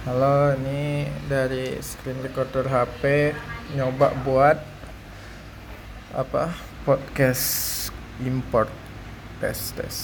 Halo, ini dari screen recorder HP nyoba buat apa podcast import tes tes.